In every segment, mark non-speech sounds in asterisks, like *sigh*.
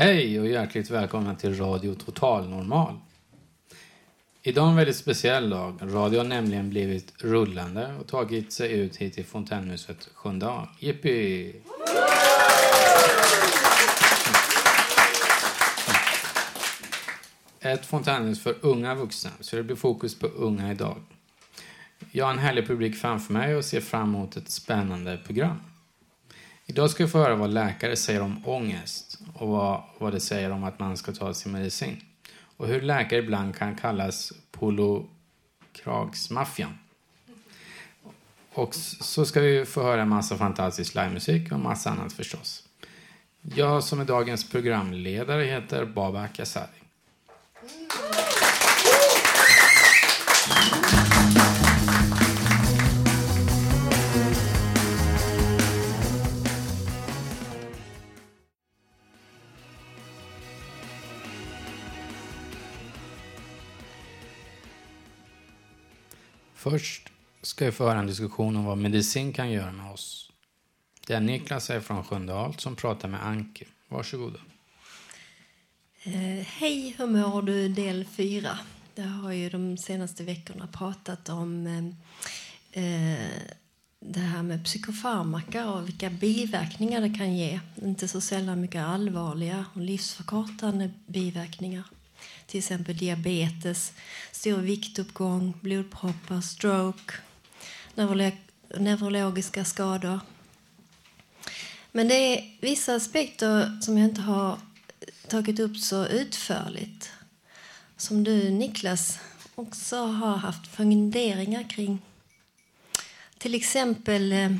Hej och hjärtligt välkomna till Radio Total Normal. Idag är en väldigt speciell dag. Radio har nämligen blivit rullande och tagit sig ut hit till fontänhuset Sköndal. Jippi! Ett fontänhus för unga vuxna, så det blir fokus på unga idag. Jag har en härlig publik framför mig och ser fram emot ett spännande program. Idag ska vi få höra vad läkare säger om ångest och vad, vad det säger om att man ska ta sin medicin. Och hur läkare ibland kan kallas polokragsmaffian. Och så ska vi få höra en massa fantastisk livemusik och massa annat förstås. Jag som är dagens programledare heter Baba Kasari. Först ska vi få höra en diskussion om vad medicin kan göra med oss. Det är Niklas här från Sköndal som pratar med Anki. Varsågoda. Eh, hej, hur mår du? Del 4. Det har ju de senaste veckorna pratat om eh, eh, det här med psykofarmaka och vilka biverkningar det kan ge. Inte så sällan mycket allvarliga och livsförkortande biverkningar. Till exempel diabetes, stor viktuppgång, blodproppar, stroke, neurologiska skador. Men det är vissa aspekter som jag inte har tagit upp så utförligt som du, Niklas, också har haft funderingar kring. Till exempel eh,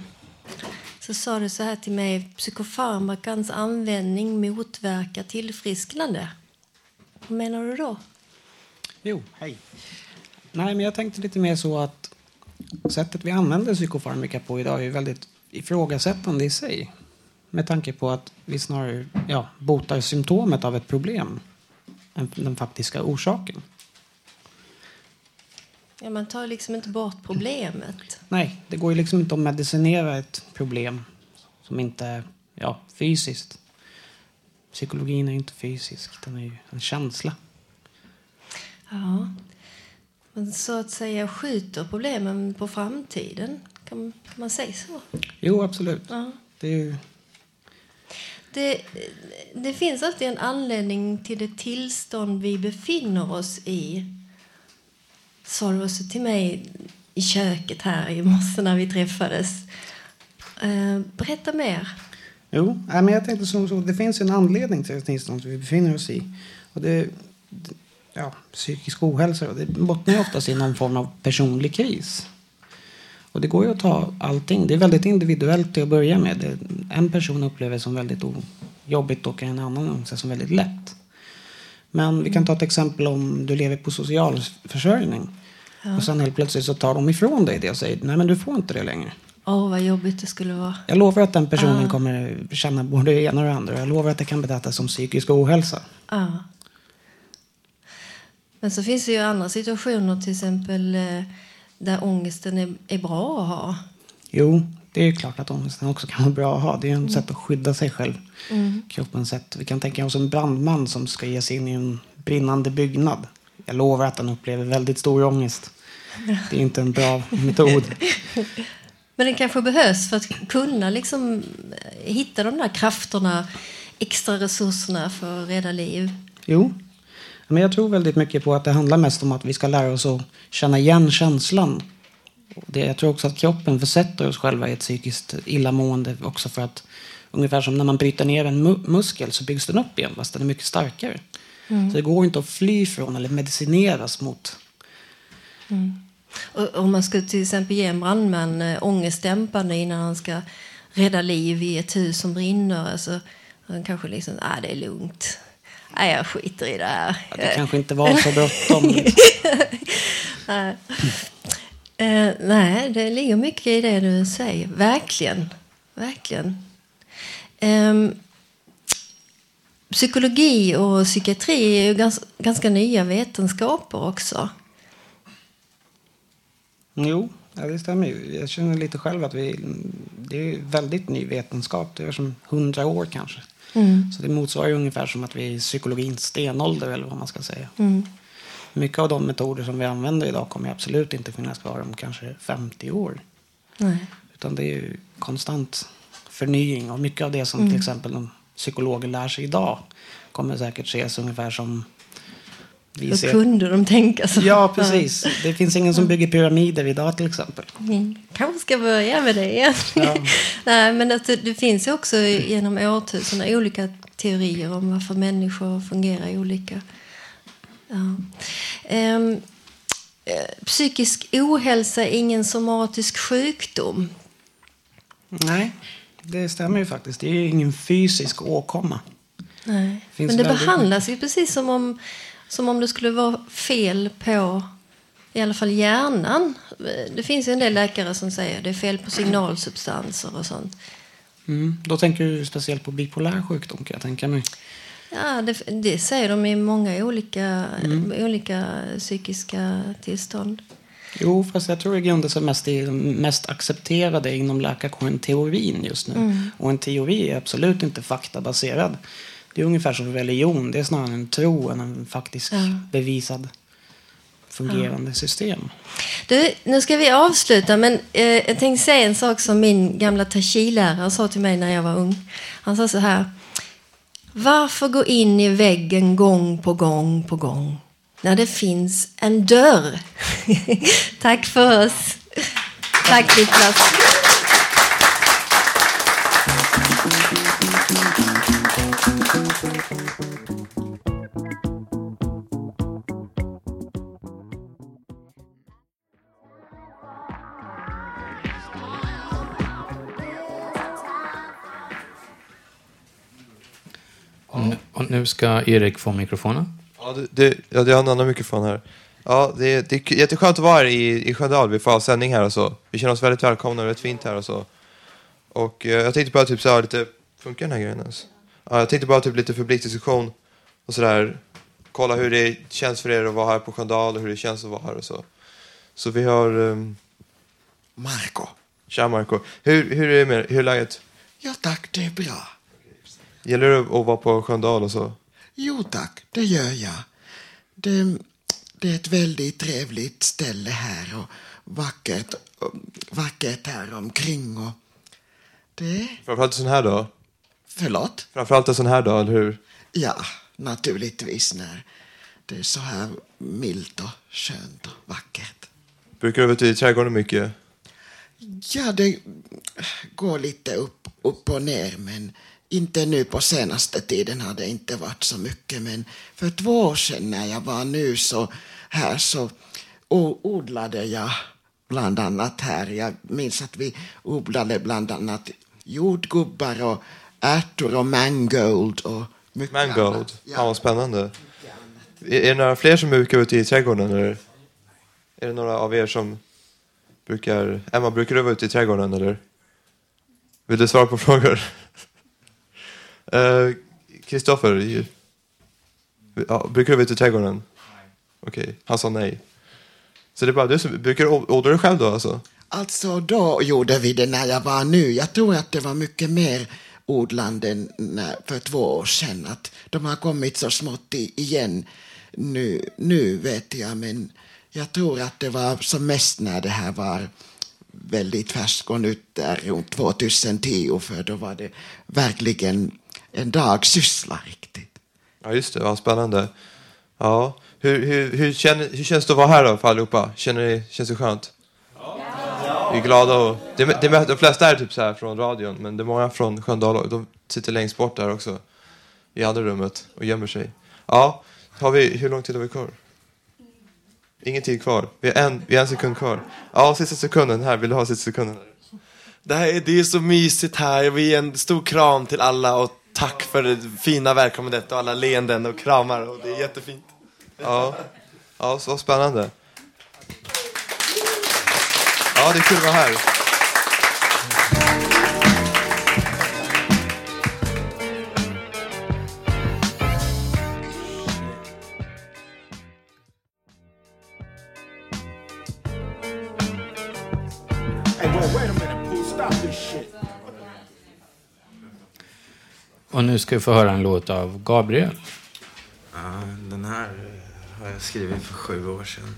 så sa du så här till mig psykofarmakans användning motverkar tillfrisknande. Vad menar du då? Jo, hej. Nej, men jag tänkte lite mer så att sättet vi använder psykofarmaka på idag är väldigt ifrågasättande i sig. Med tanke på att vi snarare ja, botar symptomet av ett problem än den faktiska orsaken. Ja, man tar liksom inte bort problemet. Nej, det går ju liksom inte att medicinera ett problem som inte är ja, fysiskt. Psykologin är inte fysisk, den är ju en känsla. Ja. Men så att säga skjuter problemen på framtiden. Kan, man säga så? Jo, absolut. Ja. Det är ju... Det, det finns alltid en anledning till det tillstånd vi befinner oss i. Sa du också till mig i köket här i morse när vi träffades. Eh, berätta mer. Jo, nej, men jag tänkte som så, det finns en anledning till det tillstånd vi befinner oss i. Och det, ja, psykisk ohälsa, det bottnar ju oftast i någon form av personlig kris. Och det går ju att ta allting. Det är väldigt individuellt till att börja med. Det, en person upplever det som väldigt jobbigt och en annan ser som väldigt lätt. Men vi kan ta ett exempel om du lever på socialförsörjning. Och sen helt plötsligt så tar de ifrån dig det och säger nej men du får inte det längre. Åh, vad jobbigt det skulle vara. Jag lovar att den personen Ah. kommer känna både det ena och det andra. Jag lovar att det kan betraktas som psykisk ohälsa. Ja. Men så finns det ju andra situationer, till exempel eh, där ångesten är, är bra att ha. Jo, det är ju klart att ångesten också kan vara bra att ha. Det är ett sätt att skydda sig själv. Kroppens sätt. Vi kan tänka oss en brandman som ska ge sig in i en brinnande byggnad. Jag lovar att han upplever väldigt stor ångest. Det är inte en bra metod. *laughs* Men den kanske behövs för att kunna liksom eh, hitta de där krafterna, extra resurserna för att rädda liv. Jo. Men jag tror väldigt mycket på att det handlar mest om att vi ska lära oss att känna igen känslan. Det, jag tror också att kroppen försätter oss själva i ett psykiskt illamående också för att ungefär som när man bryter ner en mu muskel så byggs den upp igen fast den är mycket starkare. Så det går inte att fly från eller medicineras mot. Och om man skulle till exempel ge en brandman äh, ångestdämpande innan han ska rädda liv i ett hus som brinner. Alltså, han kanske liksom, ah, det är lugnt. Nej, jag skiter i det här. Att det kanske inte var så bråttom. *laughs* nej. Eh, nej, det ligger mycket i det du säger. Verkligen. Verkligen. Ehm, psykologi och psykiatri är ju gans, ganska nya vetenskaper också. Jo, ja, det stämmer ju. Jag känner lite själv att vi, det är väldigt ny vetenskap. Det är som hundra år kanske. Så det motsvarar ungefär som att vi är i psykologins stenålder eller vad man ska säga. Mycket av de metoder som vi använder idag kommer absolut inte finnas kvar om kanske 50 år. Nej. Utan det är ju konstant förnying och mycket av det som till exempel de psykologer lär sig idag kommer säkert ses ungefär som vi Hur ser. kunde de tänka så? Ja, precis. Det finns ingen som bygger pyramider idag till exempel. Mm. Kanske ska börja med det igen. Ja. *laughs* Nej, men att det, det finns ju också genom årtusenden olika teorier om varför människor fungerar olika. Ja. Ehm, eh, psykisk ohälsa är ingen somatisk sjukdom. Nej, det stämmer ju faktiskt. Det är ju ingen fysisk åkomma. Nej. Finns Men det behandlas ju precis som om, som om det skulle vara fel på i alla fall hjärnan. Det finns en del läkare som säger det är fel på signalsubstanser och sånt. Mm. Då tänker du speciellt på bipolär sjukdom kan jag tänka mig. Ja, det, det säger de i många olika, olika psykiska tillstånd. Jo, fast jag tror i grunden så mest det den mest accepterade inom läkarkåren teorin just nu. Och en teori är absolut inte faktabaserad. Det är ungefär som religion. Det är snarare en tro än en faktisk Ja. bevisad fungerande system. Du, nu ska vi avsluta, men eh, jag tänkte säga en sak som min gamla tai sa till mig när jag var ung. Han sa så här. Varför gå in i väggen gång på gång på gång när det finns en dörr? *laughs* Tack för oss. Tack Niklas. Och nu, ska Erik få mikrofonen. Ja, det, det, ja, det har en annan mikrofon här. Ja, det, det är jätteskönt att vara här i, i Sköndal. Vi får ha sändning här och så. Vi känner oss väldigt välkomna och rätt fint här och så. Och eh, jag tänkte bara typ så här lite... Funkar den här grejen ens? Ja, jag tänkte bara typ lite publikdiskussion och sådär. Kolla hur det känns för er att vara här på Sköndal och hur det känns att vara här och så. Så vi har... Um... Marco. Tja Marco. Hur, hur är det med Hur är läget? Ja tack, det är bra. Gäller det att vara på Sköndal och så? Jo tack, det gör jag. Det, det är ett väldigt trevligt ställe här och vackert, vackert här omkring. Och det... Framförallt sån här dag. Förlåt? Framförallt en sån här dag, eller hur? Ja, naturligtvis när det är så här milt och skönt och vackert. Brukar du vara ute i trädgården mycket? Ja, det går lite upp, upp och ner, men inte nu på senaste tiden har det inte varit så mycket. Men för två år sedan när jag var nu så här så odlade jag bland annat här. Jag minns att vi odlade bland annat jordgubbar och ärtor och mangold och mycket Mangold. annat. Fan vad spännande. Är, är det några fler som brukar vara ute i trädgården? Eller? Är det några av er som brukar... Emma, brukar du vara ute i trädgården eller? Vill du svara på *laughs* frågor? Eh, Kristoffer, i- ja, brukar du vara ute i trädgården? Okej, han sa nej. Så det är bara du som... Brukar du odla dig själv då alltså? Alltså då gjorde vi det när jag var nu. Jag tror att det var mycket mer odlanden för två år sedan. Att de har kommit så smått igen nu, nu vet jag. Men jag tror att det var som mest när det här var väldigt färsk och nytt där runt 2010 för då var det verkligen en dagsyssla riktigt. Ja, just det. Vad spännande. Ja. Hur, hur, hur, känner, hur känns det att vara här då för allihopa? Känner känns det skönt? Vi är glada och... Det, det, de flesta är typ så här från radion, men det är många från Sköndal de sitter längst bort där också. I andra rummet och gömmer sig. Ja, har vi, hur lång tid har vi kvar? Ingen tid kvar. Vi har en, vi har en sekund kvar. Ja, sista sekunden här. Vill du ha sista sekunden? Det, här är, det är så mysigt här. Jag vill ge en stor kram till alla och tack för det fina välkomnandet och alla leenden och kramar. Och det är jättefint. Ja, ja så spännande. Ja, det är kul att vara här. Och nu ska vi få höra en låt av Gabriel. Ja, den här har jag skrivit för sju år sedan.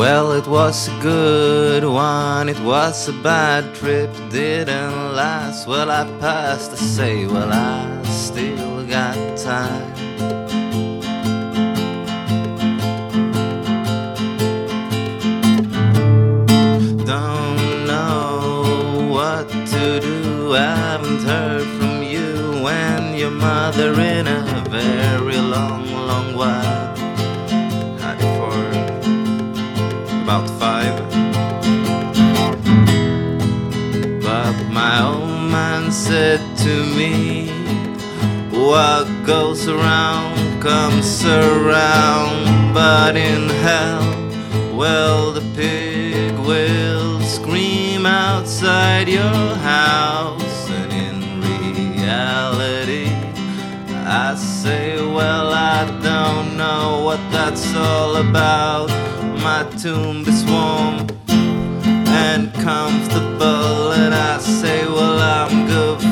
Well, it was a good one, it was a bad trip, didn't last. Well, I passed to say, well, I to me, What goes around comes around, but in hell, well, the pig will scream outside your house, and in reality, I say, Well, I don't know what that's all about. My tomb is warm and comfortable, and I say, Well, I'm good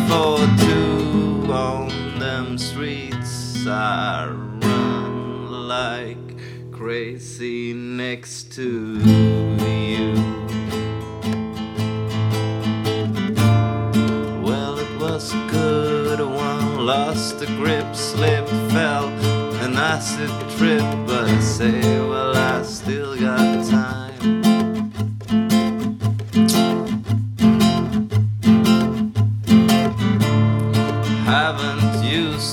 I run like crazy next to you. Well, it was good one, lost the grip, slipped, fell, an acid trip, but I say, well, I still got time.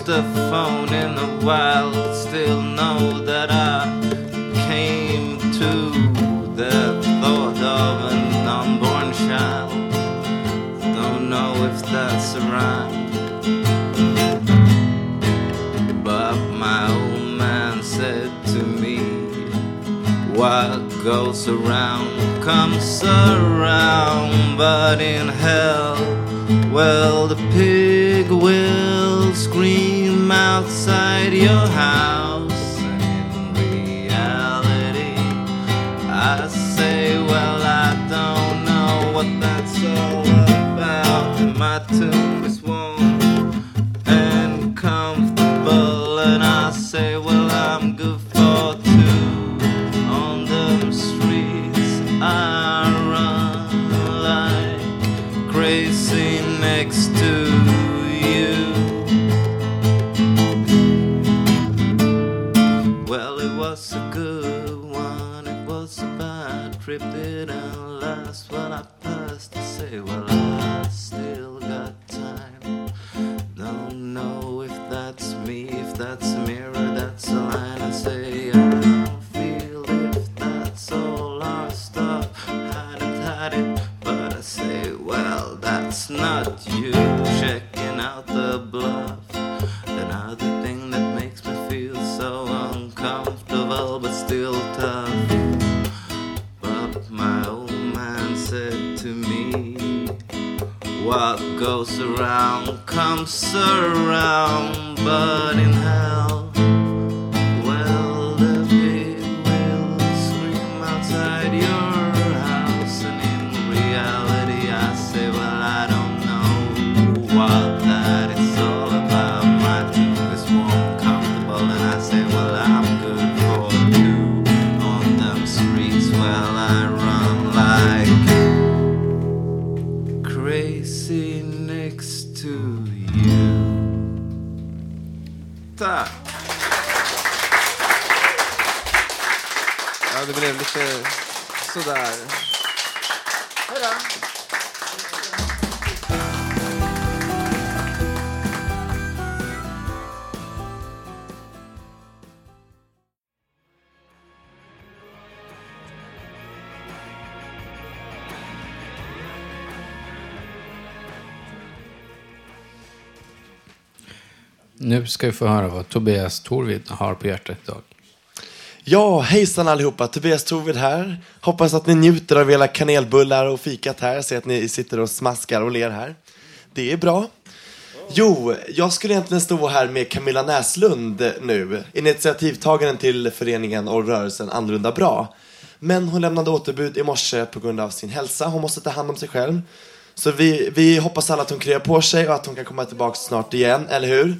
Used the phone in a while, still know that I came to the thought of an unborn child. Don't know if that's a rhyme. But my old man said to me, What goes around comes around, but in hell, well, the pig will scream outside your house. And in reality, I say, Well, I don't know what that's all about. My tomb is tripped and last, when I passed to say. Well, I still. Ska vi få höra vad Tobias Torvid har på hjärtat idag. Ja, hejsan allihopa. Tobias Torvid här. Hoppas att ni njuter av era kanelbullar och fikat här. Jag ser att ni sitter och smaskar och ler här. Det är bra. Jo, jag skulle egentligen stå här med Camilla Näslund nu. Initiativtagaren till föreningen och rörelsen Annorlunda Bra. Men hon lämnade återbud i morse på grund av sin hälsa. Hon måste ta hand om sig själv. Så vi, vi hoppas alla att hon kryar på sig och att hon kan komma tillbaka snart igen, eller hur?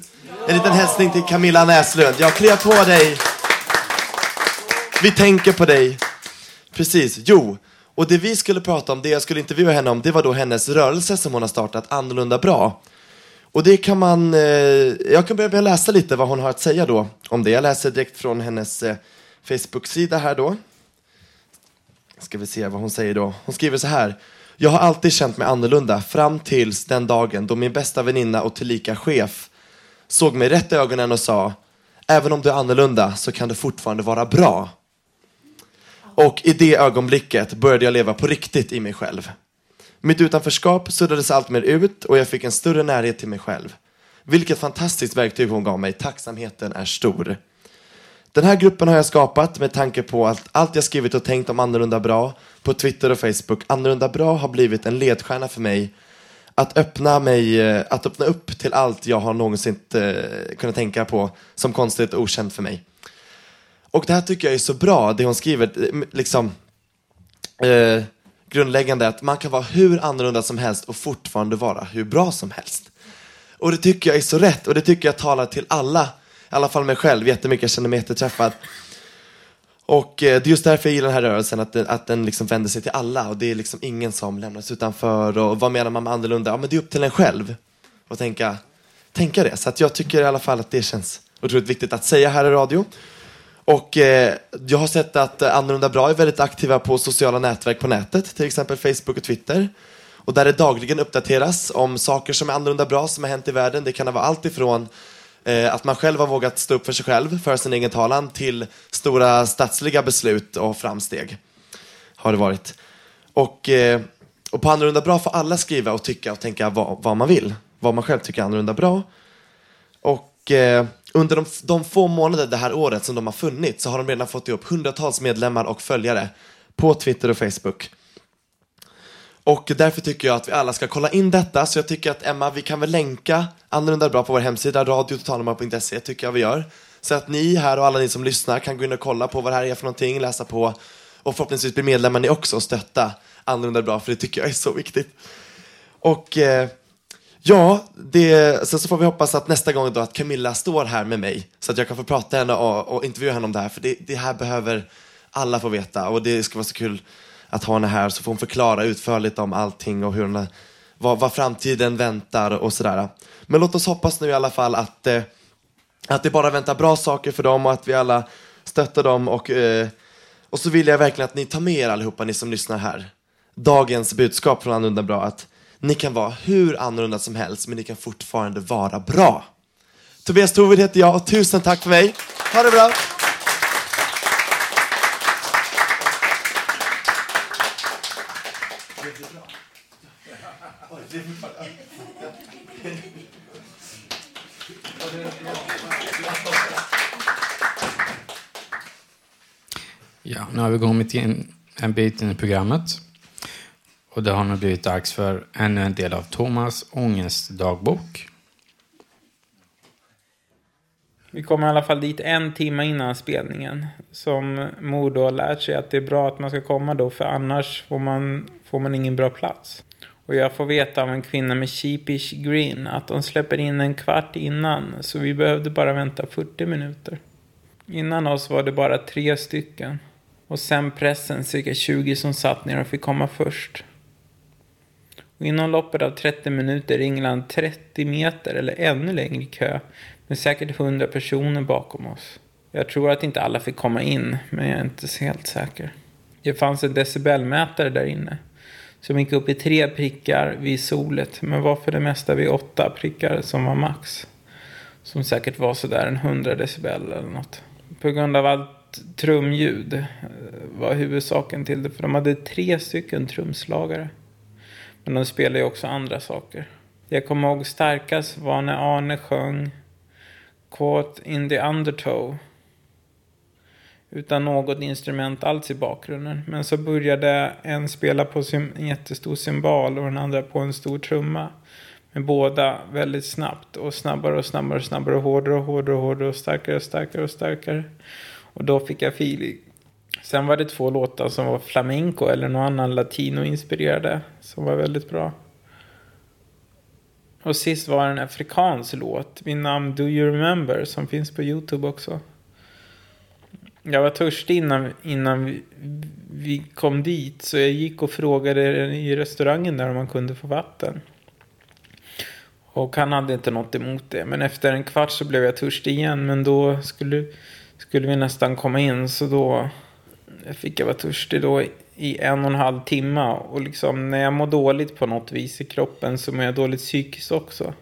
En liten hälsning till Camilla Näslund. Jag kryar på dig. Vi tänker på dig. Precis, jo. Och det vi skulle prata om, det jag skulle intervjua henne om, det var då hennes rörelse som hon har startat, Annorlunda Bra. Och det kan man, eh, jag kan börja med att läsa lite vad hon har att säga då om det. Jag läser direkt från hennes eh, Facebook-sida här då. Ska vi se vad hon säger då. Hon skriver så här. Jag har alltid känt mig annorlunda fram tills den dagen då min bästa väninna och tillika chef såg mig rätt i ögonen och sa Även om du är annorlunda så kan du fortfarande vara bra. Och i det ögonblicket började jag leva på riktigt i mig själv. Mitt utanförskap suddades allt mer ut och jag fick en större närhet till mig själv. Vilket fantastiskt verktyg hon gav mig. Tacksamheten är stor. Den här gruppen har jag skapat med tanke på att allt jag skrivit och tänkt om Annorlunda Bra på Twitter och Facebook. Annorlunda Bra har blivit en ledstjärna för mig att öppna, mig, eh, att öppna upp till allt jag har någonsin eh, kunnat tänka på som konstigt och okänt för mig. Och det här tycker jag är så bra, det hon skriver, eh, liksom eh, grundläggande att man kan vara hur annorlunda som helst och fortfarande vara hur bra som helst. Och det tycker jag är så rätt och det tycker jag talar till alla, i alla fall mig själv, jättemycket, jag känner mig jätteträffad. Och eh, det är just därför jag gillar den här rörelsen, att den, att den liksom vänder sig till alla och det är liksom ingen som lämnas utanför och vad menar man med annorlunda? Ja men det är upp till en själv att tänka, tänka det. Så att jag tycker i alla fall att det känns otroligt viktigt att säga här i radio. Och eh, jag har sett att Annorlunda Bra är väldigt aktiva på sociala nätverk på nätet, till exempel Facebook och Twitter. Och där det dagligen uppdateras om saker som är annorlunda bra som har hänt i världen. Det kan vara allt ifrån eh, att man själv har vågat stå upp för sig själv, för sin egen talan, till stora statsliga beslut och framsteg. Har det varit. Och, eh, och på Annorlunda Bra får alla skriva och tycka och tänka vad, vad man vill. Vad man själv tycker är annorlunda bra. Och eh, under de, de få månader det här året som de har funnits så har de redan fått ihop hundratals medlemmar och följare på Twitter och Facebook. Och därför tycker jag att vi alla ska kolla in detta. Så jag tycker att Emma, vi kan väl länka Annorlunda Bra på vår hemsida, radiototalnormal.se, tycker jag vi gör. Så att ni här och alla ni som lyssnar kan gå in och kolla på vad det här är för någonting, läsa på och förhoppningsvis bli medlemmar ni också och stötta Annorlunda Bra, för det tycker jag är så viktigt. Och eh, ja, det, sen så får vi hoppas att nästa gång då att Camilla står här med mig så att jag kan få prata henne och, och intervjua henne om det här, för det, det här behöver alla få veta och det ska vara så kul att ha henne här så får hon förklara utförligt om allting och hur hon, vad, vad framtiden väntar och sådär. Men låt oss hoppas nu i alla fall att, eh, att det bara väntar bra saker för dem och att vi alla stöttar dem och, eh, och så vill jag verkligen att ni tar med er allihopa, ni som lyssnar här. Dagens budskap från Annorlunda Bra att ni kan vara hur annorlunda som helst men ni kan fortfarande vara bra. Tobias Tovid heter jag och tusen tack för mig. Ha det bra! Ja, nu har vi kommit in en bit in i programmet. Och det har nu blivit dags för ännu en del av Thomas ångestdagbok. Vi kom i alla fall dit en timme innan spelningen. Som mor har lärt sig att det är bra att man ska komma då för annars får man, får man ingen bra plats. Och jag får veta av en kvinna med sheepish Green att de släpper in en kvart innan så vi behövde bara vänta 40 minuter. Innan oss var det bara tre stycken. Och sen pressen cirka 20 som satt ner och fick komma först. Och inom loppet av 30 minuter ringde han 30 meter eller ännu längre kö med säkert 100 personer bakom oss. Jag tror att inte alla fick komma in, men jag är inte helt säker. Det fanns en decibelmätare där inne som gick upp i tre prickar vid solet, men var för det mesta vid åtta prickar som var max. Som säkert var sådär en 100 decibel eller något. På grund av allt trumljud eh, var huvudsaken till det, för de hade tre stycken trumslagare. Men de spelade ju också andra saker. Jag kommer ihåg starkast var när Arne sjöng Caught in the undertow. Utan något instrument alls i bakgrunden. Men så började en spela på en jättestor cymbal och den andra på en stor trumma. Men båda väldigt snabbt och snabbare och snabbare och snabbare och hårdare och hårdare och hårdare och starkare och starkare och starkare. Och då fick jag feeling. Sen var det två låtar som var flamenco eller någon annan latino-inspirerade. Som var väldigt bra. Och sist var det en afrikansk låt vid namn Do You Remember som finns på Youtube också. Jag var törstig innan, innan vi, vi kom dit så jag gick och frågade i restaurangen där om man kunde få vatten. Och han hade inte något emot det. Men efter en kvart så blev jag törstig igen. Men då skulle, skulle vi nästan komma in så då fick jag vara törstig då i en och en halv timme. Och liksom när jag mår dåligt på något vis i kroppen så mår jag dåligt psykiskt också.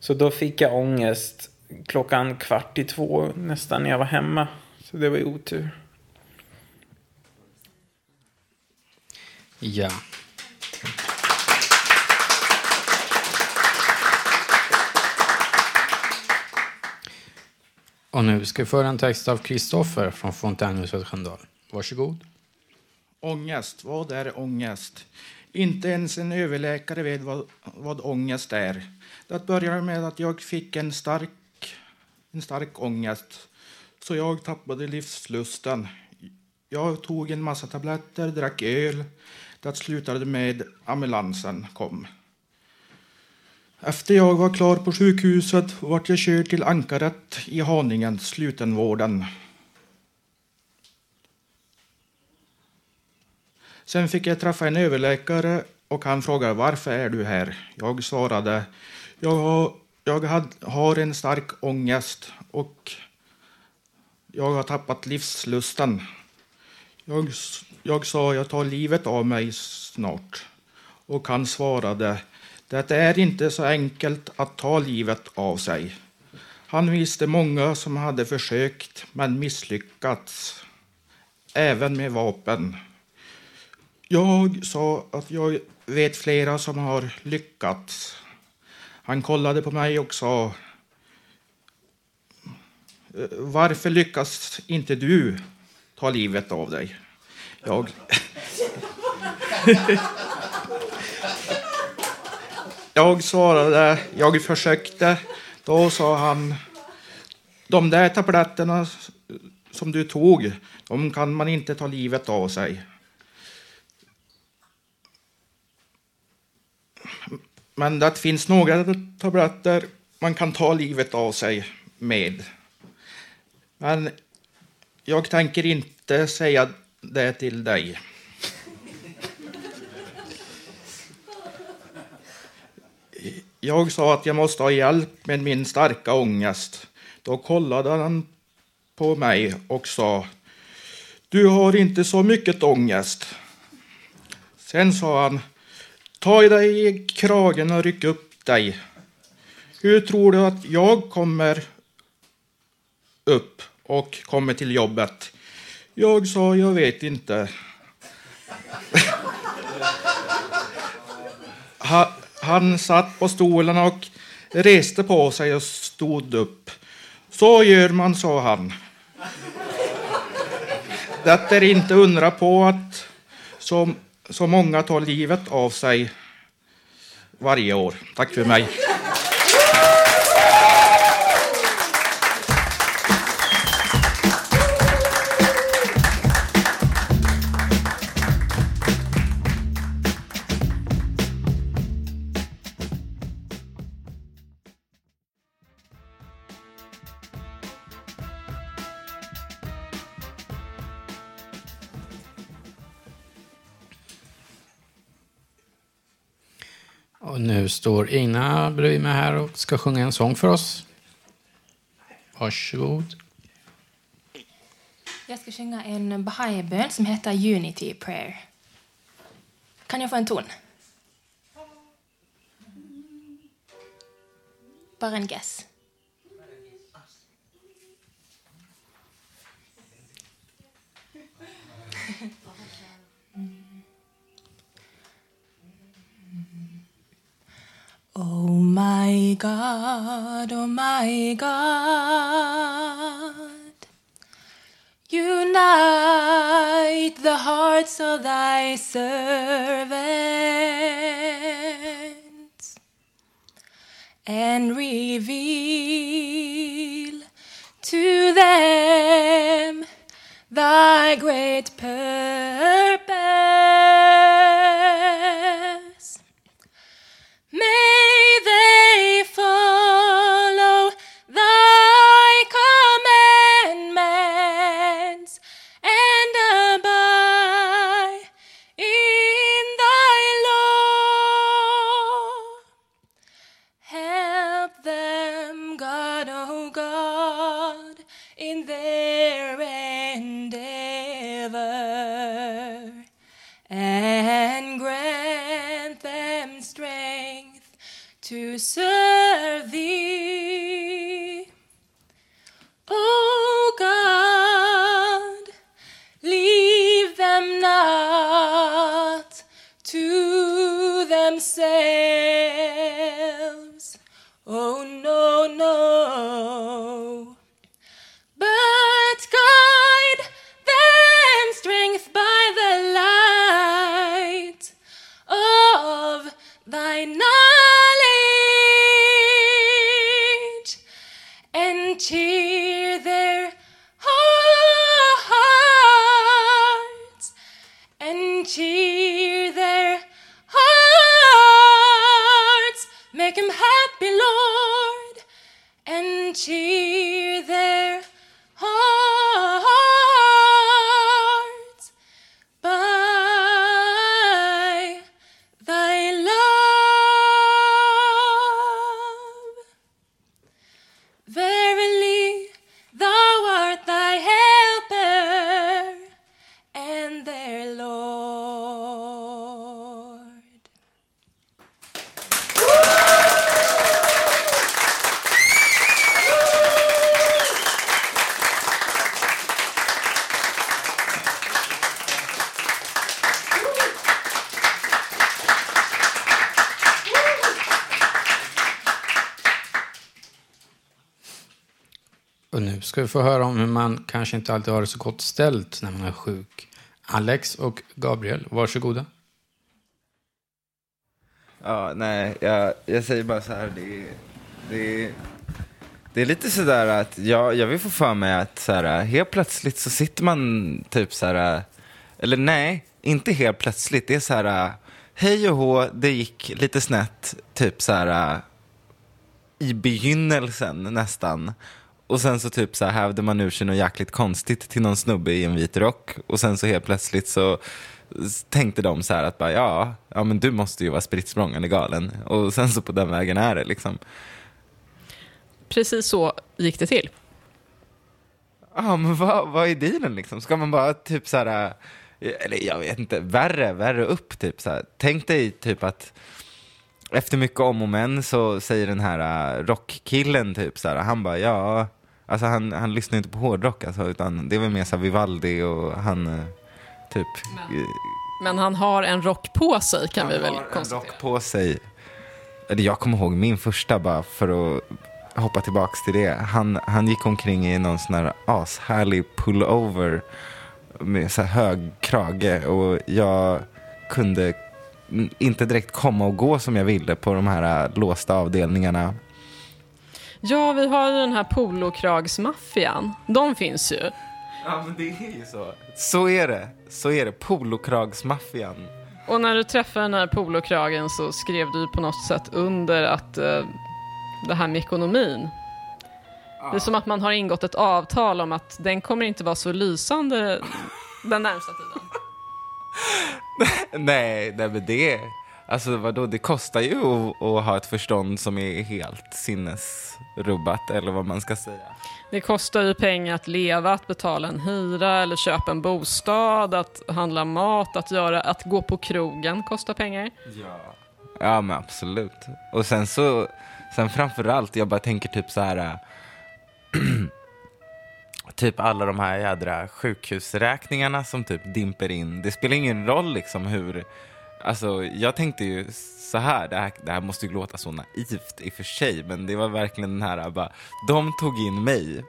Så då fick jag ångest klockan kvart i två nästan när jag var hemma. Så det var ju otur. Ja. Och nu ska vi föra en text av Kristoffer från Fontänhuset Sköndal. Varsågod. Ångest, vad är ångest? Inte ens en överläkare vet vad, vad ångest är. Det började med att jag fick en stark, en stark ångest, så jag tappade livslusten. Jag tog en massa tabletter, drack öl. Det slutade med ambulansen kom. Efter jag var klar på sjukhuset vart jag körd till Ankaret i Haninge, slutenvården. Sen fick jag träffa en överläkare och han frågade varför är du här? Jag svarade jag har, jag had, har en stark ångest och jag har tappat livslusten. Jag, jag sa jag tar livet av mig snart. Och han svarade det är inte så enkelt att ta livet av sig. Han visste många som hade försökt men misslyckats, även med vapen. Jag sa att jag vet flera som har lyckats. Han kollade på mig och sa varför lyckas inte du ta livet av dig? Jag... *laughs* jag svarade, jag försökte. Då sa han, de där tabletterna som du tog, de kan man inte ta livet av sig. Men det finns några tabletter man kan ta livet av sig med. Men jag tänker inte säga det till dig. Jag sa att jag måste ha hjälp med min starka ångest. Då kollade han på mig och sa Du har inte så mycket ångest. Sen sa han Ta dig i kragen och ryck upp dig. Hur tror du att jag kommer upp och kommer till jobbet? Jag sa, jag vet inte. *laughs* Han satt på stolen och reste på sig och stod upp. Så gör man, sa han. Det är inte undra på att så, så många tar livet av sig varje år. Tack för mig. Står Ina bredvid mig här och ska sjunga en sång för oss. Varsågod. Jag ska sjunga en Bahai-bön som heter Unity Prayer. Kan jag få en ton? Bara en guess. Oh my God, oh my God. Unite the hearts of thy servants and reveal to them thy great purpose. May they follow to serve få höra om hur man kanske inte alltid har det så gott ställt när man är sjuk. Alex och Gabriel, varsågoda. Ja, nej, jag, jag säger bara så här. Det, är- det, det är lite sådär att jag, jag vill få för mig att så här, helt plötsligt så sitter man typ så här, eller nej, inte helt plötsligt. Det är så här, hej och hå, det gick lite snett, typ så här i begynnelsen nästan. Och sen så typ så här hävde man ur sig något jäkligt konstigt till någon snubbe i en vit rock. Och sen så helt plötsligt så tänkte de så här att bara ja, ja men du måste ju vara spritt galen. Och sen så på den vägen är det liksom. Precis så gick det till. Ja, men vad, vad är dealen liksom? Ska man bara typ så här, eh, eller jag vet inte, värre, värre upp typ så här. Tänk dig typ att efter mycket om och men så säger den här uh, rockkillen typ så här, han bara ja, alltså han, han lyssnar inte på hårdrock alltså, utan det är väl mer så här Vivaldi och han eh, typ eh, Men han har en rock på sig kan vi väl en konstatera. rock på sig. Eller jag kommer ihåg min första bara för att hoppa tillbaks till det. Han, han gick omkring i någon sån här ashärlig pullover med så här hög krage och jag kunde inte direkt komma och gå som jag ville på de här äh, låsta avdelningarna. Ja, vi har ju den här polokragsmaffian. De finns ju. Ja, men det är ju så. Så är det. Så är det. Polokragsmaffian. Och när du träffade den här polokragen så skrev du på något sätt under att eh, det här med ekonomin. Det är som att man har ingått ett avtal om att den kommer inte vara så lysande den närmsta tiden. *laughs* nej, nej, men det... Alltså vadå, det kostar ju att, att ha ett förstånd som är helt sinnesrubbat, eller vad man ska säga. Det kostar ju pengar att leva, att betala en hyra eller köpa en bostad, att handla mat, att, göra, att gå på krogen kostar pengar. Ja. Ja men absolut. Och sen så, sen framförallt, jag bara tänker typ så här. *clears throat* typ alla de här jädra sjukhusräkningarna som typ dimper in. Det spelar ingen roll liksom hur, alltså jag tänkte ju så här, det här, det här måste ju låta så naivt i och för sig, men det var verkligen den här bara, de tog in mig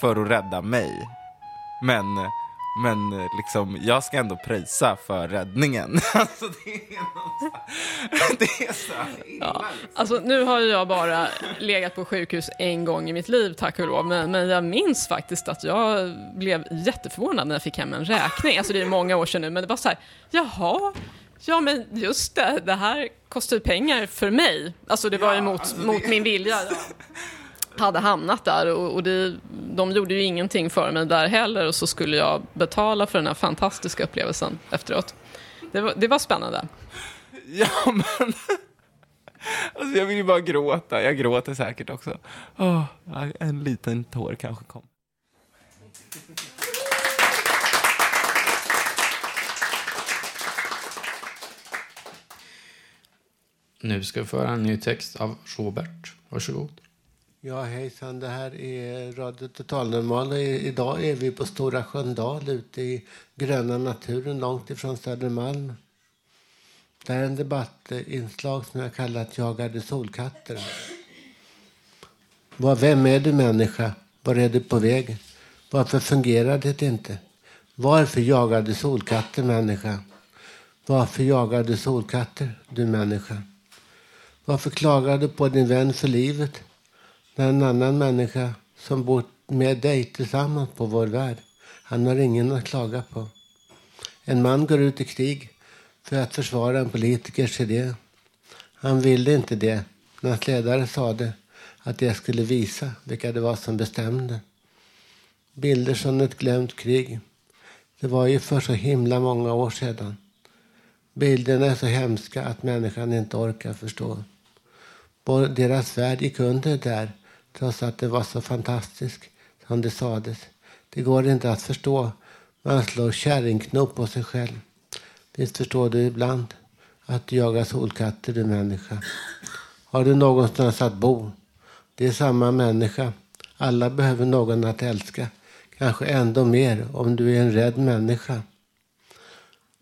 för att rädda mig. Men, men äh, liksom, jag ska ändå pröjsa för räddningen. *laughs* alltså det är någonstans, *laughs* det är så illa. Ja, alltså nu har jag bara legat på sjukhus en gång i mitt liv, tack och lov. Men, men jag minns faktiskt att jag blev jätteförvånad när jag fick hem en räkning. Alltså det är många år sedan nu, men det var så här, jaha, ja men just det, det här kostar ju pengar för mig. Alltså det var ju mot, mot min vilja. Jag hade hamnat där och, och det, de gjorde ju ingenting för mig där heller och så skulle jag betala för den här fantastiska upplevelsen efteråt. Det var, det var spännande. Ja, men... Alltså jag vill ju bara gråta. Jag gråter säkert också. Åh, en liten tår kanske kom. Nu ska vi få höra en ny text av Robert. Varsågod. Ja, hejsan. Det här är Radio Total Normal. och Idag är vi på Stora Sköndal ute i gröna naturen långt ifrån Södermalm. Det här är en debattinslag som jag kallat Jagade solkatter. Vad, vem är du människa? Var är du på väg? Varför fungerar det inte? Varför jagar du solkatter människa? Varför jagar du solkatter du människa? Varför klagar du på din vän för livet med en annan människa som bor med dig tillsammans på vår värld, han har ingen att klaga på. En man går ut i krig för att försvara en politikers idé. Han ville inte det när hans ledare sade att det skulle visa vilka det var som bestämde. Bilder från ett glömt krig. Det var ju för så himla många år sedan. Bilderna är så hemska att människan inte orkar förstå. Deras värld gick under där, trots att det var så fantastisk som det sades. Det går inte att förstå. Man slår kärringknop på sig själv. Visst förstår du ibland att du jagar solkatter, du människa. Har du någonstans att bo? Det är samma människa. Alla behöver någon att älska. Kanske ändå mer om du är en rädd människa.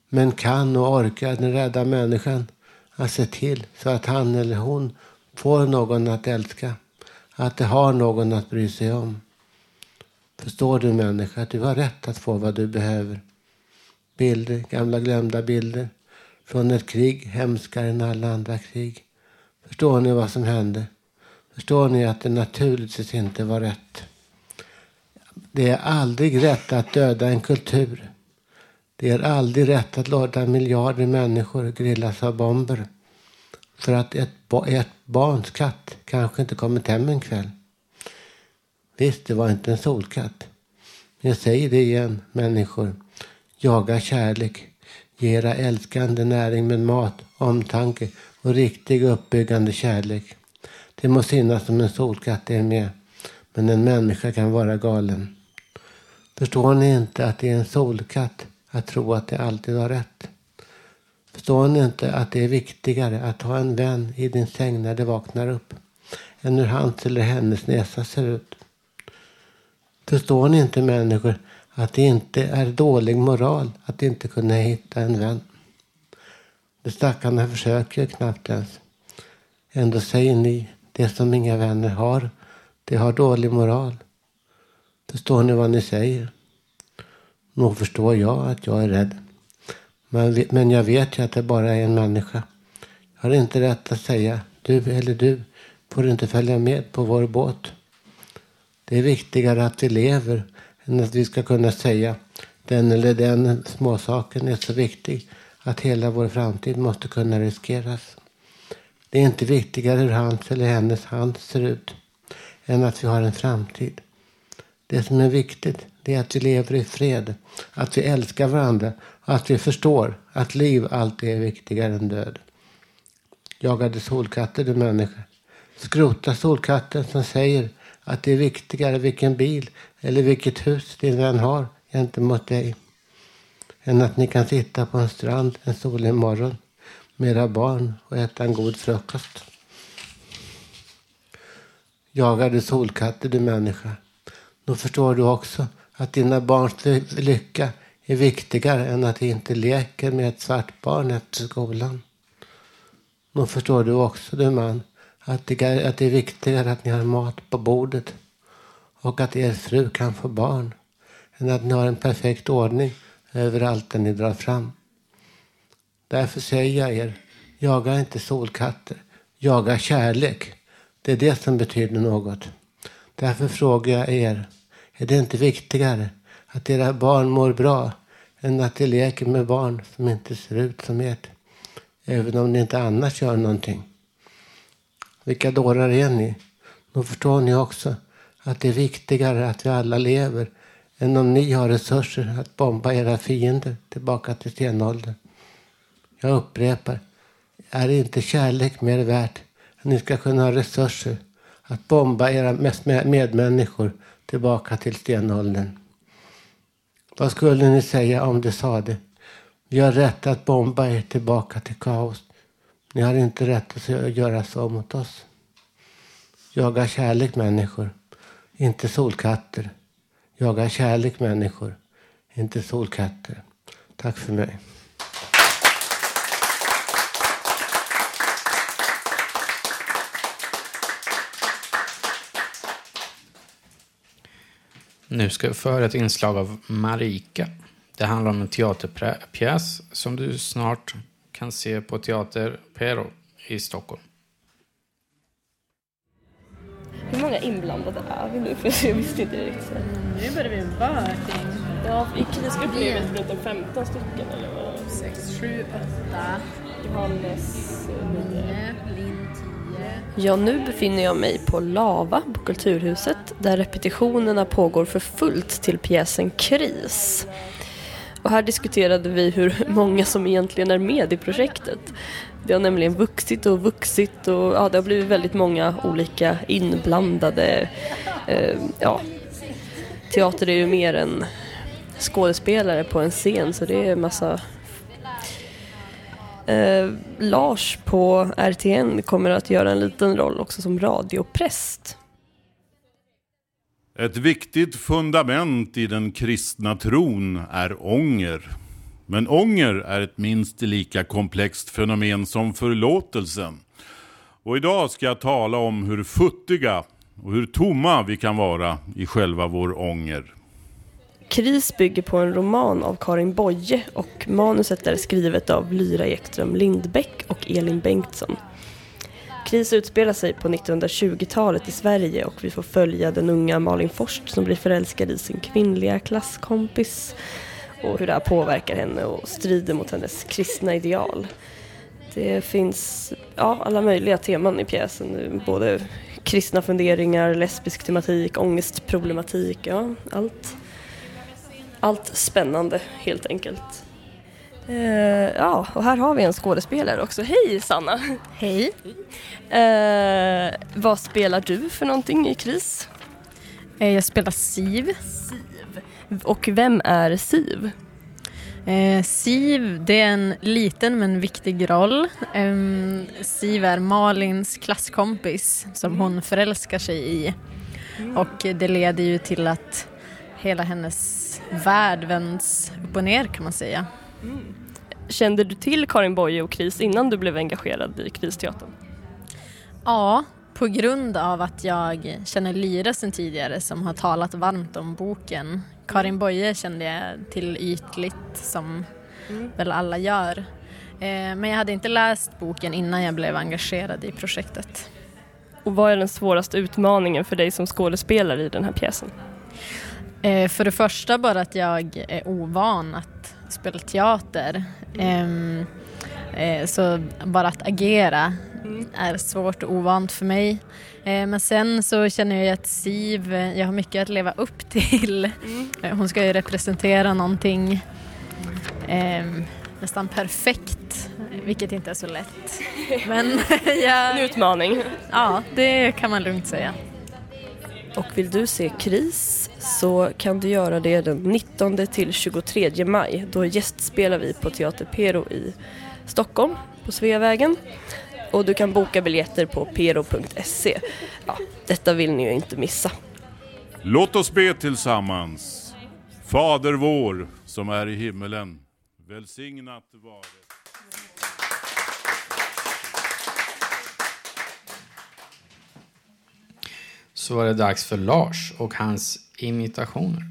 Men kan och orkar den rädda människan att se till så att han eller hon får någon att älska? Att det har någon att bry sig om? Förstår du människa att du har rätt att få vad du behöver? Bilder, gamla glömda bilder från ett krig hemskare än alla andra krig. Förstår ni vad som hände? Förstår ni att det naturligtvis inte var rätt? Det är aldrig rätt att döda en kultur. Det är aldrig rätt att låta miljarder människor grillas av bomber. För att ett, ett barns katt kanske inte kommit hem en kväll. Visst, det var inte en solkatt. Men jag säger det igen, människor. Jaga kärlek. Ge era älskande näring med mat, omtanke och riktig uppbyggande kärlek. Det må synas som en solkatt är med, men en människa kan vara galen. Förstår ni inte att det är en solkatt att tro att det alltid har rätt? Förstår ni inte att det är viktigare att ha en vän i din säng när du vaknar upp än hur hans eller hennes näsa ser ut? Förstår ni inte människor att det inte är dålig moral att inte kunna hitta en vän? De stackarna försöker knappt ens. Ändå säger ni, det som inga vänner har, det har dålig moral. Förstår ni vad ni säger? Nog förstår jag att jag är rädd. Men, men jag vet ju att det bara är en människa. Jag har inte rätt att säga, du eller du får inte följa med på vår båt. Det är viktigare att vi lever än att vi ska kunna säga den eller den småsaken är så viktig att hela vår framtid måste kunna riskeras. Det är inte viktigare hur hans eller hennes hand ser ut än att vi har en framtid. Det som är viktigt det är att vi lever i fred, att vi älskar varandra att vi förstår att liv alltid är viktigare än död. Jagade solkatter du människa. Skrota solkatten som säger att det är viktigare vilken bil eller vilket hus din vän har gentemot dig än att ni kan sitta på en strand en solig morgon med era barn och äta en god frukost. Jagade solkatter du människa. Då förstår du också att dina barns lycka är viktigare än att jag inte leker med ett svart barn efter skolan. Då förstår du också du man att det, är, att det är viktigare att ni har mat på bordet och att er fru kan få barn än att ni har en perfekt ordning överallt där ni drar fram. Därför säger jag er, jaga inte solkatter, jaga kärlek. Det är det som betyder något. Därför frågar jag er, är det inte viktigare att era barn mår bra än att de leker med barn som inte ser ut som ert? Även om ni inte annars gör någonting. Vilka dårar är ni? Då förstår ni också att det är viktigare att vi alla lever än om ni har resurser att bomba era fiender tillbaka till stenåldern. Jag upprepar, är inte kärlek mer värt än ni ska kunna ha resurser att bomba era medmänniskor tillbaka till stenåldern? Vad skulle ni säga om de sade? Vi har rätt att bomba er tillbaka till kaos. Ni har inte rätt att göra så mot oss. Jaga kärlek människor, inte solkatter. Jaga kärlek människor, inte solkatter. Tack för mig. Nu ska vi få höra ett inslag av Marika. Det handlar om en teaterpjäs som du snart kan se på Teater Pero i Stockholm. Hur många inblandade är vi nu? För jag visste inte riktigt. Nu börjar vi bara kring... Ja, i krisgruppen är vi runt om 15 stycken eller vad? 6, 7, 8. Johannes 9, Linn 10. Ja, nu befinner jag mig på Lava på Kulturhuset där repetitionerna pågår för fullt till pjäsen Kris. Och här diskuterade vi hur många som egentligen är med i projektet. Det har nämligen vuxit och vuxit och ja, det har blivit väldigt många olika inblandade. Eh, ja, teater är ju mer än skådespelare på en scen så det är massa Eh, Lars på RTN kommer att göra en liten roll också som radiopräst. Ett viktigt fundament i den kristna tron är ånger. Men ånger är ett minst lika komplext fenomen som förlåtelsen. Och idag ska jag tala om hur futtiga och hur tomma vi kan vara i själva vår ånger. Kris bygger på en roman av Karin Boye och manuset är skrivet av Lyra Ekström Lindbäck och Elin Bengtsson. Kris utspelar sig på 1920-talet i Sverige och vi får följa den unga Malin Forst som blir förälskad i sin kvinnliga klasskompis och hur det här påverkar henne och strider mot hennes kristna ideal. Det finns ja, alla möjliga teman i pjäsen, både kristna funderingar, lesbisk tematik, ångestproblematik, ja, allt allt spännande helt enkelt. Eh, ja, och här har vi en skådespelare också. Hej Sanna! Hej! Eh, vad spelar du för någonting i KRIS? jag spelar Siv. Siv. Och vem är Siv? Siv, det är en liten men viktig roll. Ehm, Siv är Malins klasskompis som hon förälskar sig i. Och det leder ju till att hela hennes värld vänds upp och ner kan man säga. Kände du till Karin Boye och KRIS innan du blev engagerad i Kristeatern? Ja, på grund av att jag känner Lyra sedan tidigare som har talat varmt om boken. Karin Boye kände jag till ytligt som väl alla gör. Eh, Men jag hade inte läst boken innan jag blev engagerad i projektet. Och vad är den svåraste utmaningen för dig som skådespelare i den här pjäsen? Eh, För det första bara att jag är ovan att spela teater. Ehm, eh, Så bara att agera är svårt och ovant för mig. Eh, Men sen så känner jag att Siv, eh, jag har mycket att leva upp till. Eh, Hon ska ju representera någonting ehm, nästan perfekt vilket inte är så lätt. Men *laughs* jag... En utmaning. Ja, det kan man lugnt säga. Och vill du se KRIS så kan du göra det den 19 till 23 maj. Då gästspelar vi på Teater Pero i Stockholm på Sveavägen. Och du kan boka biljetter på pero.se. Ja, detta vill ni ju inte missa. Låt oss be tillsammans. Fader vår som är i himmelen. Välsignat vare. Så var det dags för Lars och hans imitationer.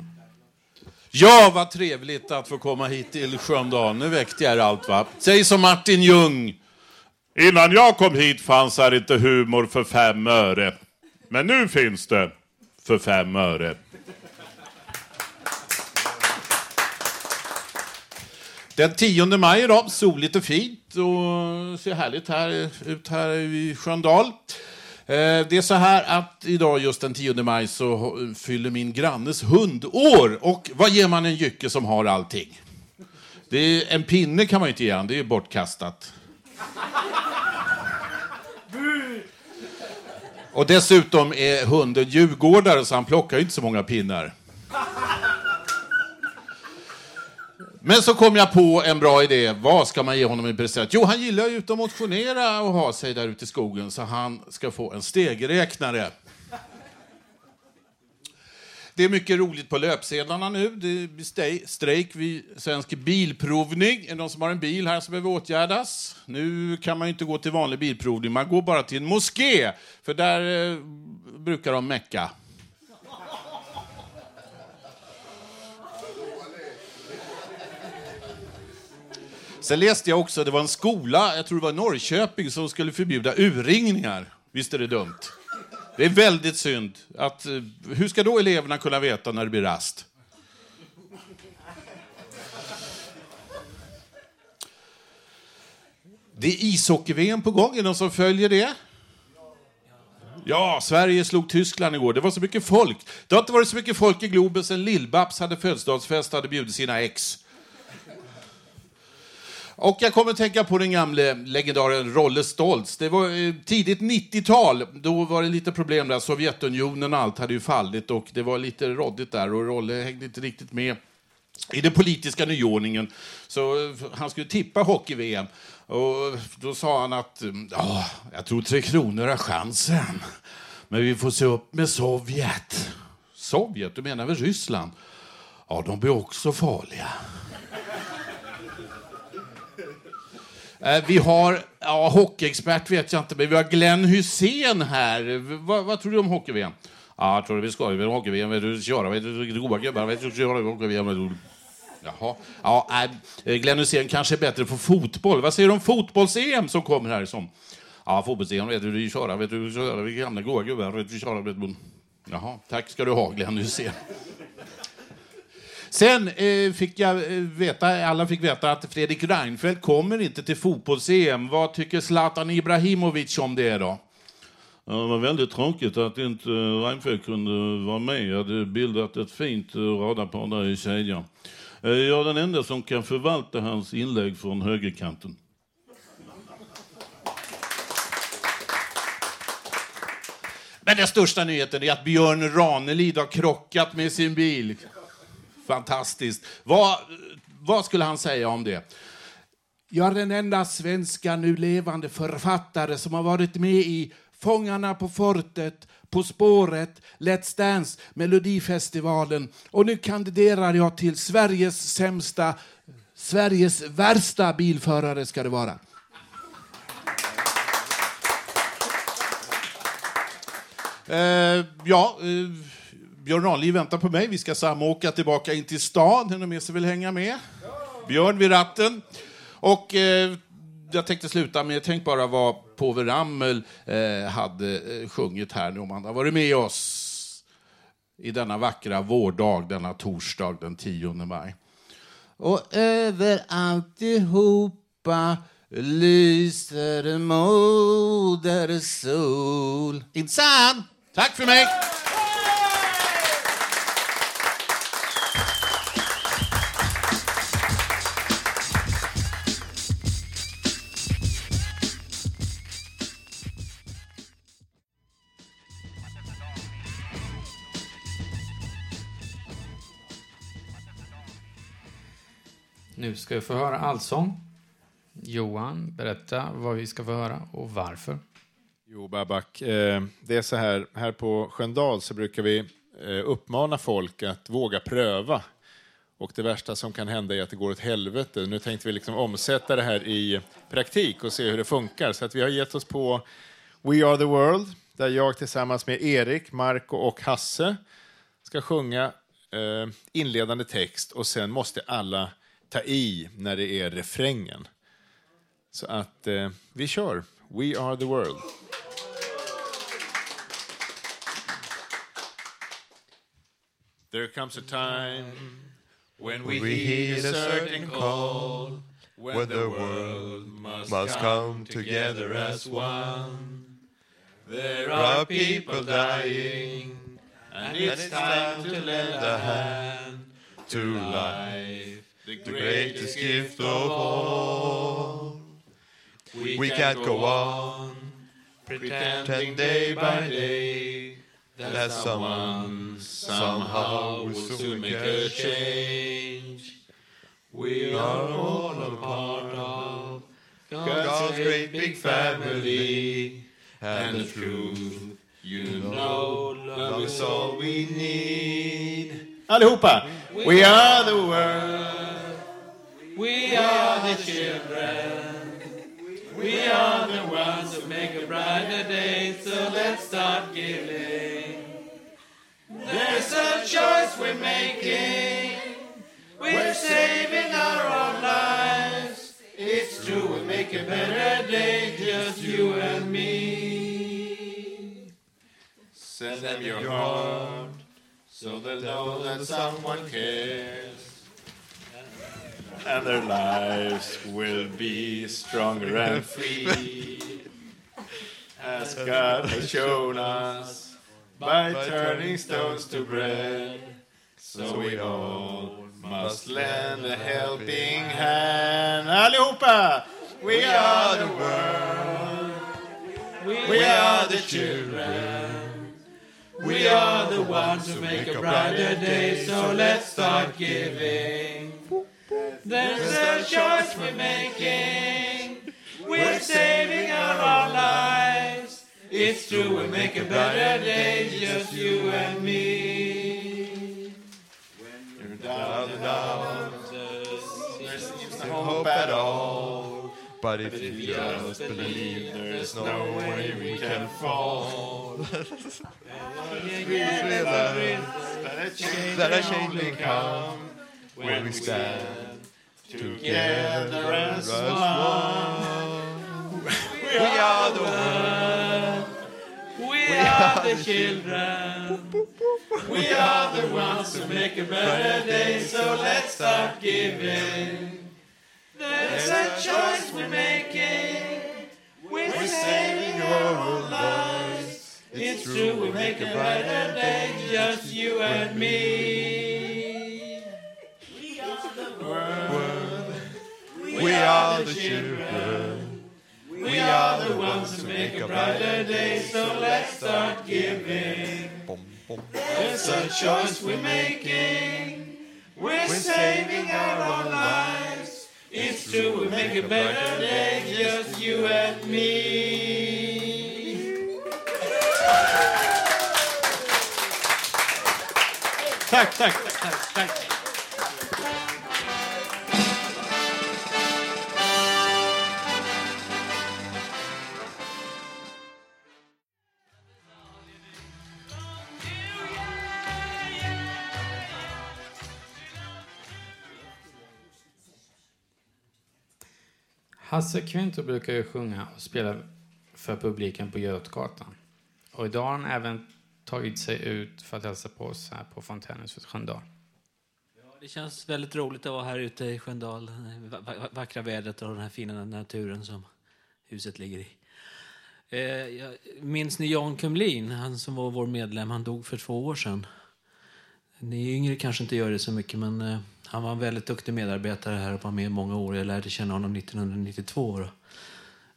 Ja, vad trevligt att få komma hit till Sköndal. Nu väckte jag er allt va. Säg som Martin Ljung. Innan jag kom hit fanns här inte humor för fem öre. Men nu finns det för fem öre. Den 10 maj idag, soligt och fint och ser härligt här, ut här i Sköndal. Eh, det är så här att idag just den 10 maj så fyller min grannes hund år. Och vad ger man en jycke som har allting? Det är, en pinne kan man ju inte ge han, det är ju bortkastat. Och dessutom är hunden djurgårdare så han plockar ju inte så många pinnar. Men så kom jag på en bra idé. Vad ska man ge honom i present? Jo, han gillar ju ut och motionera och ha sig där ute i skogen så han ska få en stegräknare. Det är mycket roligt på löpsedlarna nu. Det är strejk vid Svensk Bilprovning. Är det någon som har en bil här som behöver åtgärdas? Nu kan man ju inte gå till vanlig bilprovning. Man går bara till en moské, för där eh, brukar de mecka. Sen läste jag också, det var en skola, jag tror det var Norrköping, som skulle förbjuda urringningar. Visst är det dumt? Det är väldigt synd. Att, eh, hur ska då eleverna kunna veta när det blir rast? Det är ishockey-VM på gång. Är det någon som följer det? Ja, Sverige slog Tyskland igår. Det var så mycket folk. Det har inte varit så mycket folk i Globen sen Lill-Babs hade födelsedagsfest och hade bjudit sina ex. Och jag kommer att tänka på den gamle legendaren Rolle Stoltz. Det var eh, tidigt 90-tal. Då var det lite problem där. Sovjetunionen och allt hade ju fallit och det var lite råddigt där och Rolle hängde inte riktigt med i den politiska nyordningen. Så eh, han skulle tippa hockey-VM. Och då sa han att ja, jag tror Tre Kronor har chansen. Men vi får se upp med Sovjet. Sovjet? Du menar väl Ryssland? Ja, de blir också farliga. Eh, Eh, vi har, ja, hockeyexpert vet jag inte, men vi har Glenn Hussein här. V- Vad, vad tror du om hockey-VM? Ja, jag tror det blir skoj ju hockey-VM. Vet du, köra, vet du, goa gubbar, vet du, köra hockey-VM. vet. Jaha. Ja, äh, Glenn Hussein kanske är bättre på fotboll. Vad säger du om fotbolls-EM som kommer här som? Ja, fotbolls-EM vet du, du köra, vet du, hur köra, vi gamla goa gubbar, vet du, hur köra, vet du. Jaha, tack ska du ha Glenn Hussein. Sen eh, fick jag eh, veta, alla fick veta att Fredrik Reinfeldt kommer inte till fotbolls-EM. Vad tycker Zlatan Ibrahimovic om det då? Ja, Det var väldigt tråkigt att inte Reinfeldt kunde vara med. Jag hade bildat ett fint eh, radarpar där i kedjan. Eh, Jag är den enda som kan förvalta hans inlägg från högerkanten. Men den största nyheten är att Björn Ranelid har krockat med sin bil. Fantastiskt. Vad, vad skulle han säga om det? Jag är den enda svenska nu levande författare som har varit med i Fångarna på fortet, På spåret, Let's Dance, Melodifestivalen och nu kandiderar jag till Sveriges sämsta, Sveriges värsta bilförare ska det vara. Eh, ja, eh, Björn Ranelid väntar på mig. Vi ska samåka tillbaka in till stan. Är med som vill hänga med? Björn vid ratten. Och eh, jag tänkte sluta med, tänk bara vad Povel Ramel eh, hade eh, sjungit här nu om han har varit med oss i denna vackra vårdag, denna torsdag den 10 maj. Och över alltihopa lyser moder sol. Inte sant? Tack för mig! Ska vi få höra allsång. Johan, berätta vad vi ska få höra och varför. Jo, Babak, eh, det är så här, här på Sköndal så brukar vi eh, uppmana folk att våga pröva. Och det värsta som kan hända är att det går åt helvete. Nu tänkte vi liksom omsätta det här i praktik och se hur det funkar. Så att vi har gett oss på We Are The World, där jag tillsammans med Erik, Marco och Hasse ska sjunga eh, inledande text och sen måste alla ta i när det är refrängen. Så att eh, vi kör We Are The World. There comes a time when we, hear a certain call, when the world must, come together as one. There are people dying, and it's time to lend a hand to life, the greatest gift of all. We can't go on pretending day by day that someone somehow will soon make a change. We are all a part of God's great big family, and the truth, you know, love is all we need. Allihopa! We are the world. We are the children. We are the ones who make a brighter day, so let's start giving. There's a choice we're making. We're saving our own lives. It's true, we'll make a better day, just you and me. Send them your heart, so they'll know that someone cares. And their lives will be stronger and free. As God has shown us by turning stones to bread. So we all must lend a helping hand. Allihopa! We are the world. We are the children. We are the ones who make a brighter day. So let's start giving. There's a choice we're making. We're saving our own lives. It's true, we'll make a better day, just you and me. When you're down and out, there seems no hope at all. But if you just believe, there's no way we can fall. That a change may come when we stand together as one. We are the world. We are the children. We are the ones who make a better day, so let's start giving. There's a choice we're making. We're saving our own lives. It's true, we make a brighter day, just you and me. Are the children. We are the ones who make a brighter day, so let's start giving. It's a choice we're making. We're saving our own lives. It's true, we make a better day, just you and me. Tack, tack, tack. Hasse Kvinto brukar ju sjunga och spela för publiken på Götgatan. Och idag har han även tagit sig ut för att hälsa på oss här på Fontänhuset Sköndal. Det känns väldigt roligt att vara här ute i Sköndal. Det Vackra vädret och den här fina naturen som huset ligger i. Eh, minns ni Jan Kumlin, han som var vår medlem, han dog för två år sedan. Ni yngre kanske inte gör det så mycket, men eh, han var en väldigt duktig medarbetare här och var med i många år. Jag lärde känna honom 1992. Då.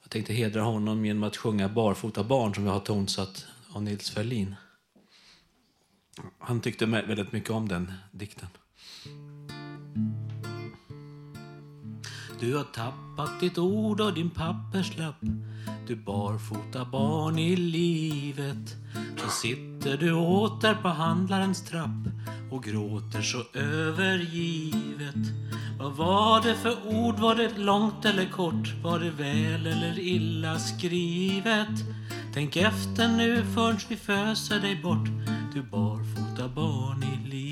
Jag tänkte hedra honom genom att sjunga Barfota barn som jag har tonsatt av Nils Ferlin. Han tyckte väldigt mycket om den dikten. Du har tappat ditt ord och din papperslapp Du barfota barn i livet Så sitter du åter på handlarens trapp och gråter så övergivet Vad var det för ord? Var det långt eller kort? Var det väl eller illa skrivet? Tänk efter nu förrän vi föser dig bort Du barfota barn i livet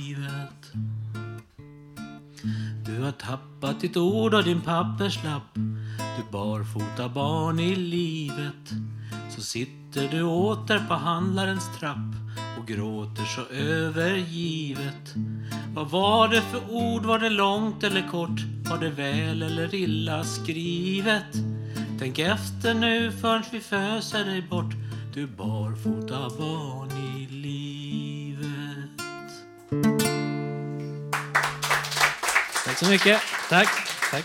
du har tappat ditt ord och din papperslapp Du barfota barn i livet Så sitter du åter på handlarens trapp och gråter så övergivet Vad var det för ord? Var det långt eller kort? Var det väl eller illa skrivet? Tänk efter nu förrän vi föser dig bort Du barfota barn i livet Tack så mycket. Tack. Tack.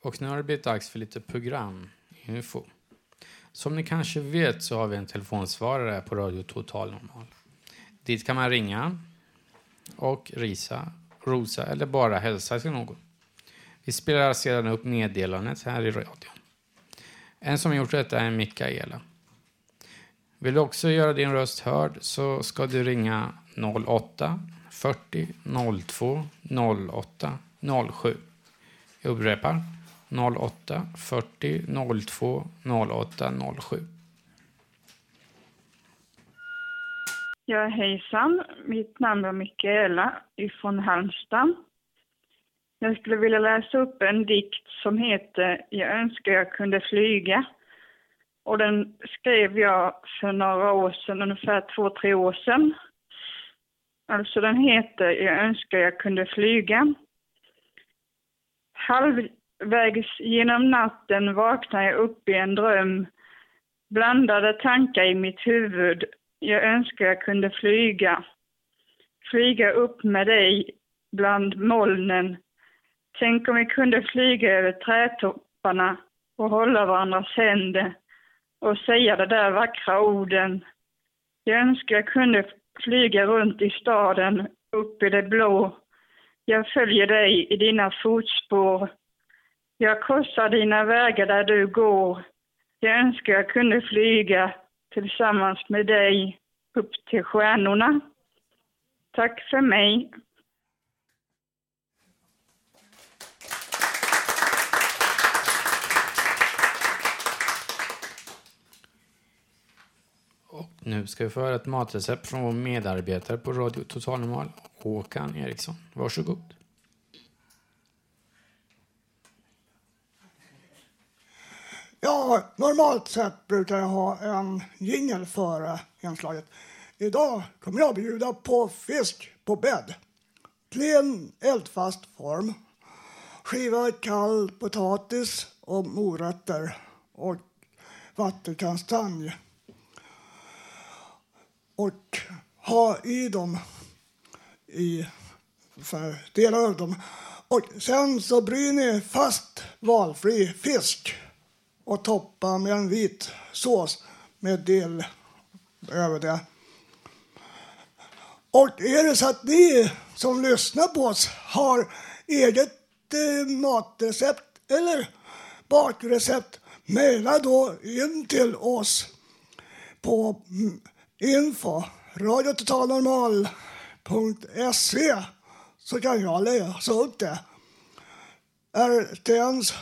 Och nu har det blivit dags för lite programinfo. Som ni kanske vet så har vi en telefonsvarare på Radio Total Normal. Dit kan man ringa och risa, rosa eller bara hälsa till någon. Vi spelar sedan upp meddelandet här i radion. En som gjort detta är Mikaela. Vill du också göra din röst hörd så ska du ringa 08 40 02 08 07. Jag upprepar 08 40 02 08 07. Ja, hejsan. Mitt namn är Mikaela ifrån Halmstad. Jag skulle vilja läsa upp en dikt som heter Jag önskar jag kunde flyga. Och den skrev jag för några år sedan, ungefär två, tre år sedan. Alltså den heter Jag önskar jag kunde flyga. Halvvägs genom natten vaknar jag upp i en dröm. Blandade tankar i mitt huvud. Jag önskar jag kunde flyga. Flyga upp med dig bland molnen. Tänk om vi kunde flyga över trädtopparna och hålla varandras händer och säga de där vackra orden. Jag önskar jag kunde flyga runt i staden, upp i det blå. Jag följer dig i dina fotspår. Jag korsar dina vägar där du går. Jag önskar jag kunde flyga tillsammans med dig upp till stjärnorna. Tack för mig. Nu ska vi få höra ett matrecept från vår medarbetare på Radio Total Normal, Håkan Eriksson. Varsågod. Ja, normalt sett brukar jag ha en jingel före eh, inslaget. Idag kommer jag bjuda på fisk på bädd. Klen eldfast form. Skivad kall potatis och morötter och vattenkastanj. Och ha i dem i för delar av dem. Och sen så bryr ni fast valfri fisk och toppa med en vit sås med dill över det. Och är det så att ni som lyssnar på oss har eget eh, matrecept eller bakrecept, mejla då in till oss på mm, info radiototalnormal.se så kan jag läsa upp det. RTNs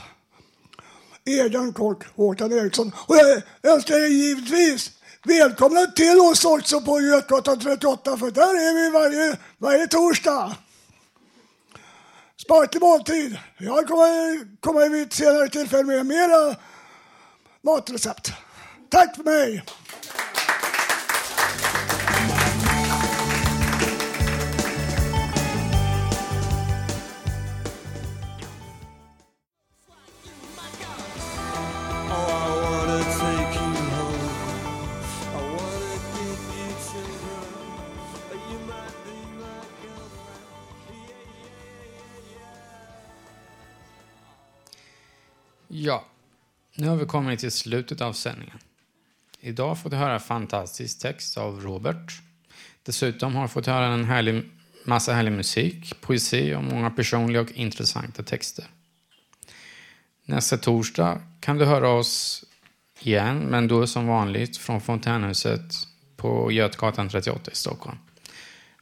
egen kock Håkan Eriksson. Och jag önskar er givetvis välkomna till oss också på Götgatan 38 för där är vi varje, varje torsdag. Sparklig måltid. Jag kommer komma vid ett senare tillfälle med mera matrecept. Tack för mig! Ja, nu har vi kommit till slutet av sändningen. Idag får du höra fantastisk text av Robert. Dessutom har du fått höra en härlig, massa härlig musik, poesi och många personliga och intressanta texter. Nästa torsdag kan du höra oss igen, men då som vanligt från Fontänhuset på Götgatan 38 i Stockholm.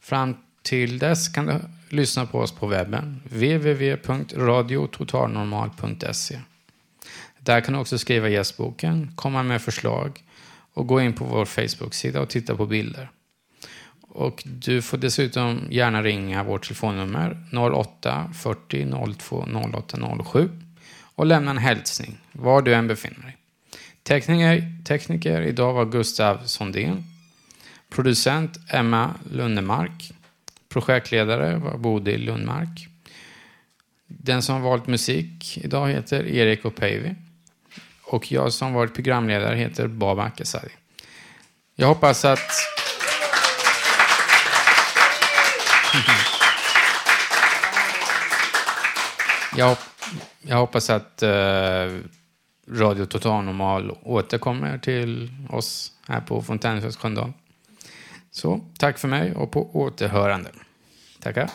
Fram till dess kan du lyssna på oss på webben, www.radiototalnormal.se. Där kan du också skriva gästboken, komma med förslag och gå in på vår Facebook-sida och titta på bilder. Och du får dessutom gärna ringa vårt telefonnummer 08 40 02 08 07 och lämna en hälsning var du än befinner dig. Tekniker, tekniker idag var Gustav Sondén. Producent Emma Lundemark. Projektledare var Bodil Lundmark. Den som valt musik idag heter Erik Opeivi. Och jag som varit programledare heter Baba Akasari. Jag hoppas att... Jag, hop- jag hoppas att eh, Radio Total Normal återkommer till oss här på Fontänhuset Sköndal. Så, tack för mig och på återhörande. Tackar.